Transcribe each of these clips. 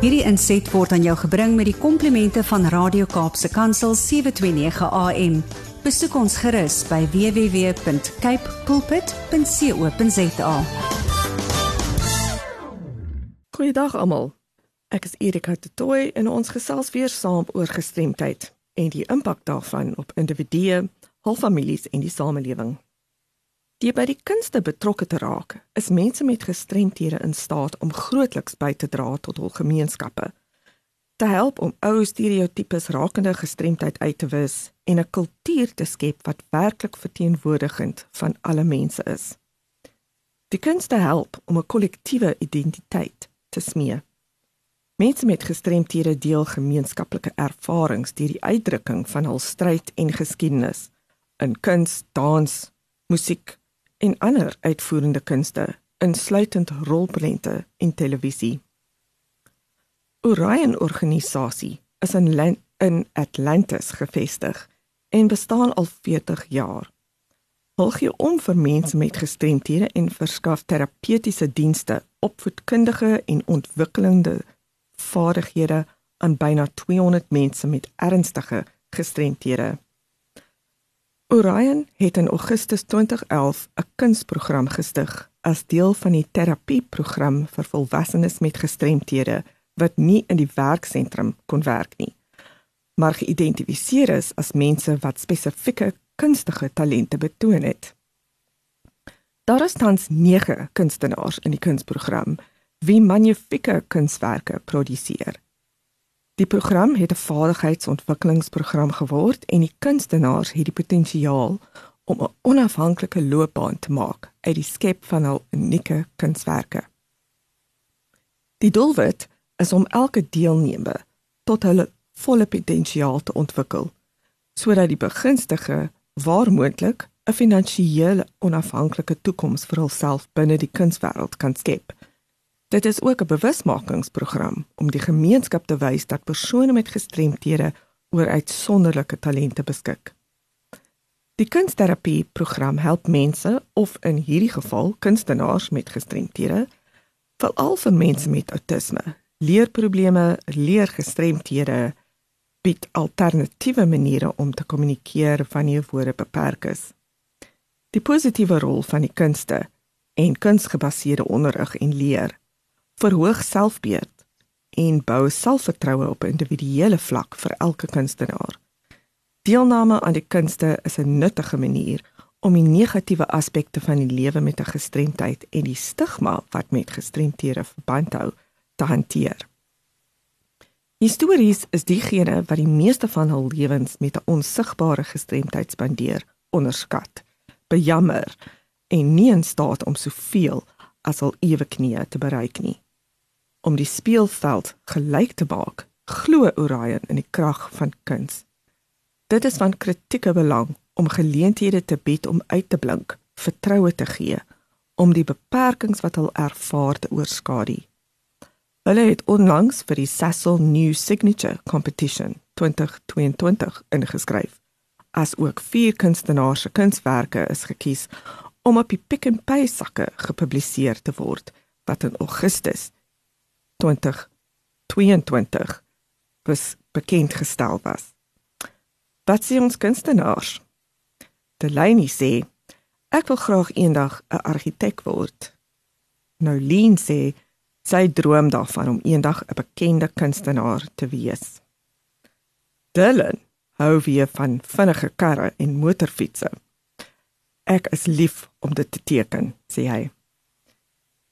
Hierdie inset word aan jou gebring met die komplimente van Radio Kaapse Kansel 729 AM. Besoek ons gerus by www.cape pulpit.co.za. Goeiedag almal. Ek is Erika Tooi en ons gesels weer saam oor gestremdheid en die impak daarvan op individue, hul families en die samelewing. Die by die kunste betrokke te raak, is mense met gestremthede in staat om grootliks by te dra tot hul gemeenskappe. Te help om ou stereotypes rakende gestremdheid uit te wis en 'n kultuur te skep wat werklik verteenwoordigend van alle mense is. Die kunste help om 'n kollektiewe identiteit te smee. Mense met gestremthede deel gemeenskaplike ervarings deur die uitdrukking van hul stryd en geskiedenis in kuns, dans, musiek en ander uitvoerende kunste, insluitend rolprente en televisie. Orion organisasie is in in Atlantis gevestig en bestaan al 40 jaar. Hulle gee om vir mense met gestremthede en verskaf terapeutiese dienste, opvoedkundige en ontwikkelende vaardighede aan byna 200 mense met ernstige gestremthede. Orion het in Augustus 2011 'n kunsprogram gestig as deel van die terapieprogram vir volwassenes met gestremthede wat nie in die werksentrum kon werk nie, maar geïdentifiseer is as mense wat spesifieke kunstige talente betoon het. Daar is tans 9 kunstenaars in die kunsprogram wie magnifieke kunswerke produseer. Die program het 'n vaardigheidsontwikkelingsprogram geword en die kunstenaars het die potensiaal om 'n onafhanklike loopbaan te maak uit die skep van hul unieke kunswerke. Die doelwit is om elke deelnemer tot hulle volle potensiaal te ontwikkel sodat die begunstigde waar moontlik 'n finansiële onafhanklike toekoms vir hulself binne die kunswêreld kan skep. Dit is ook 'n bewusmakingsprogram om die gemeenskap te wys dat persone met gestremthede oor uitsonderlike talente beskik. Die kunsterapie program help mense of in hierdie geval kunstenaars met gestremthede, veral vir mense met outisme, leerprobleme, leergestremthede, bied alternatiewe maniere om te kommunikeer wanneer woorde beperk is. Die positiewe rol van die kunste en kunsgebaseerde onderrig en leer verhoog selfbeeld en bou selfvertroue op 'n individuele vlak vir elke kunstenaar. Deelname aan die kunste is 'n nuttige manier om die negatiewe aspekte van die lewe met 'n gestremdheid en die stigma wat met gestremthede verband hou te hanteer. Histories is diegene wat die meeste van hul lewens met 'n onsigbare gestremdheid spandeer, onderskat, bejammer en nie in staat om soveel as al ewe knieë te bereik nie om die speelveld gelyk te maak, glo Orion in die krag van kuns. Dit is van kritieke belang om geleenthede te bied om uit te blink, vertroue te gee, om die beperkings wat hulle ervaar te oorskadu. Hulle het onlangs vir die Cecil New Signature Competition 2022 ingeskryf. As ook vier kunstenaars se kunswerke is gekies om op die Pick n Pay sakke gepubliseer te word wat in Augustus 2022 was bekend gestel was. Wat sê ons kunstenaars? Delaney sê ek wil graag eendag 'n argitek word. Nou Lien sê sy droom daarvan om eendag 'n bekende kunstenaar te wees. Dylan hou weer van vinnige karre en motorfietsse. Ek is lief om dit te teken, sê hy.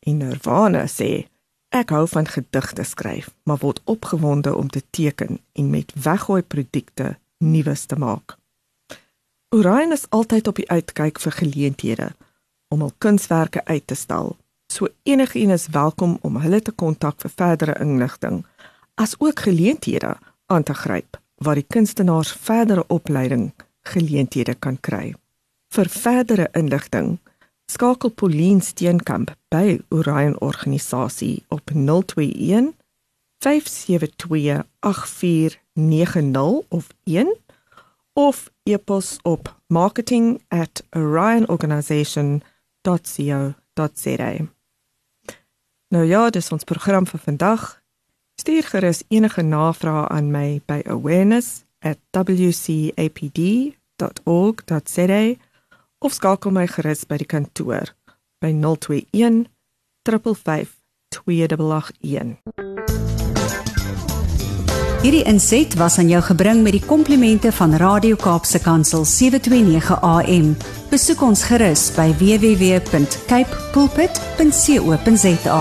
En Nirvana sê Ek hou van gedigte skryf, maar word opgewonde om te teken en met weggooi produkte nuus te maak. Orion is altyd op die uitkyk vir geleenthede om hul kunswerke uit te stal. So enigiemand is welkom om hulle te kontak vir verdere inligting, as ook geleenthede aan te gryp waar die kunstenaars verdere opleiding geleenthede kan kry. Vir verdere inligting skakel Pauline Steenkamp by Orion organisasie op 021 572 8490 of 1 of e-pos op marketing@orionorganisation.co.za. Nou ja, dis ons program vir vandag. Stuur gerus enige navrae aan my by awareness@wcapd.org.za of skakel my gerus by die kantoor by 021 355 2881. Hierdie inset was aan jou gebring met die komplimente van Radio Kaapse Kansel 729 AM. Besoek ons gerus by www.cape pulpit.co.za.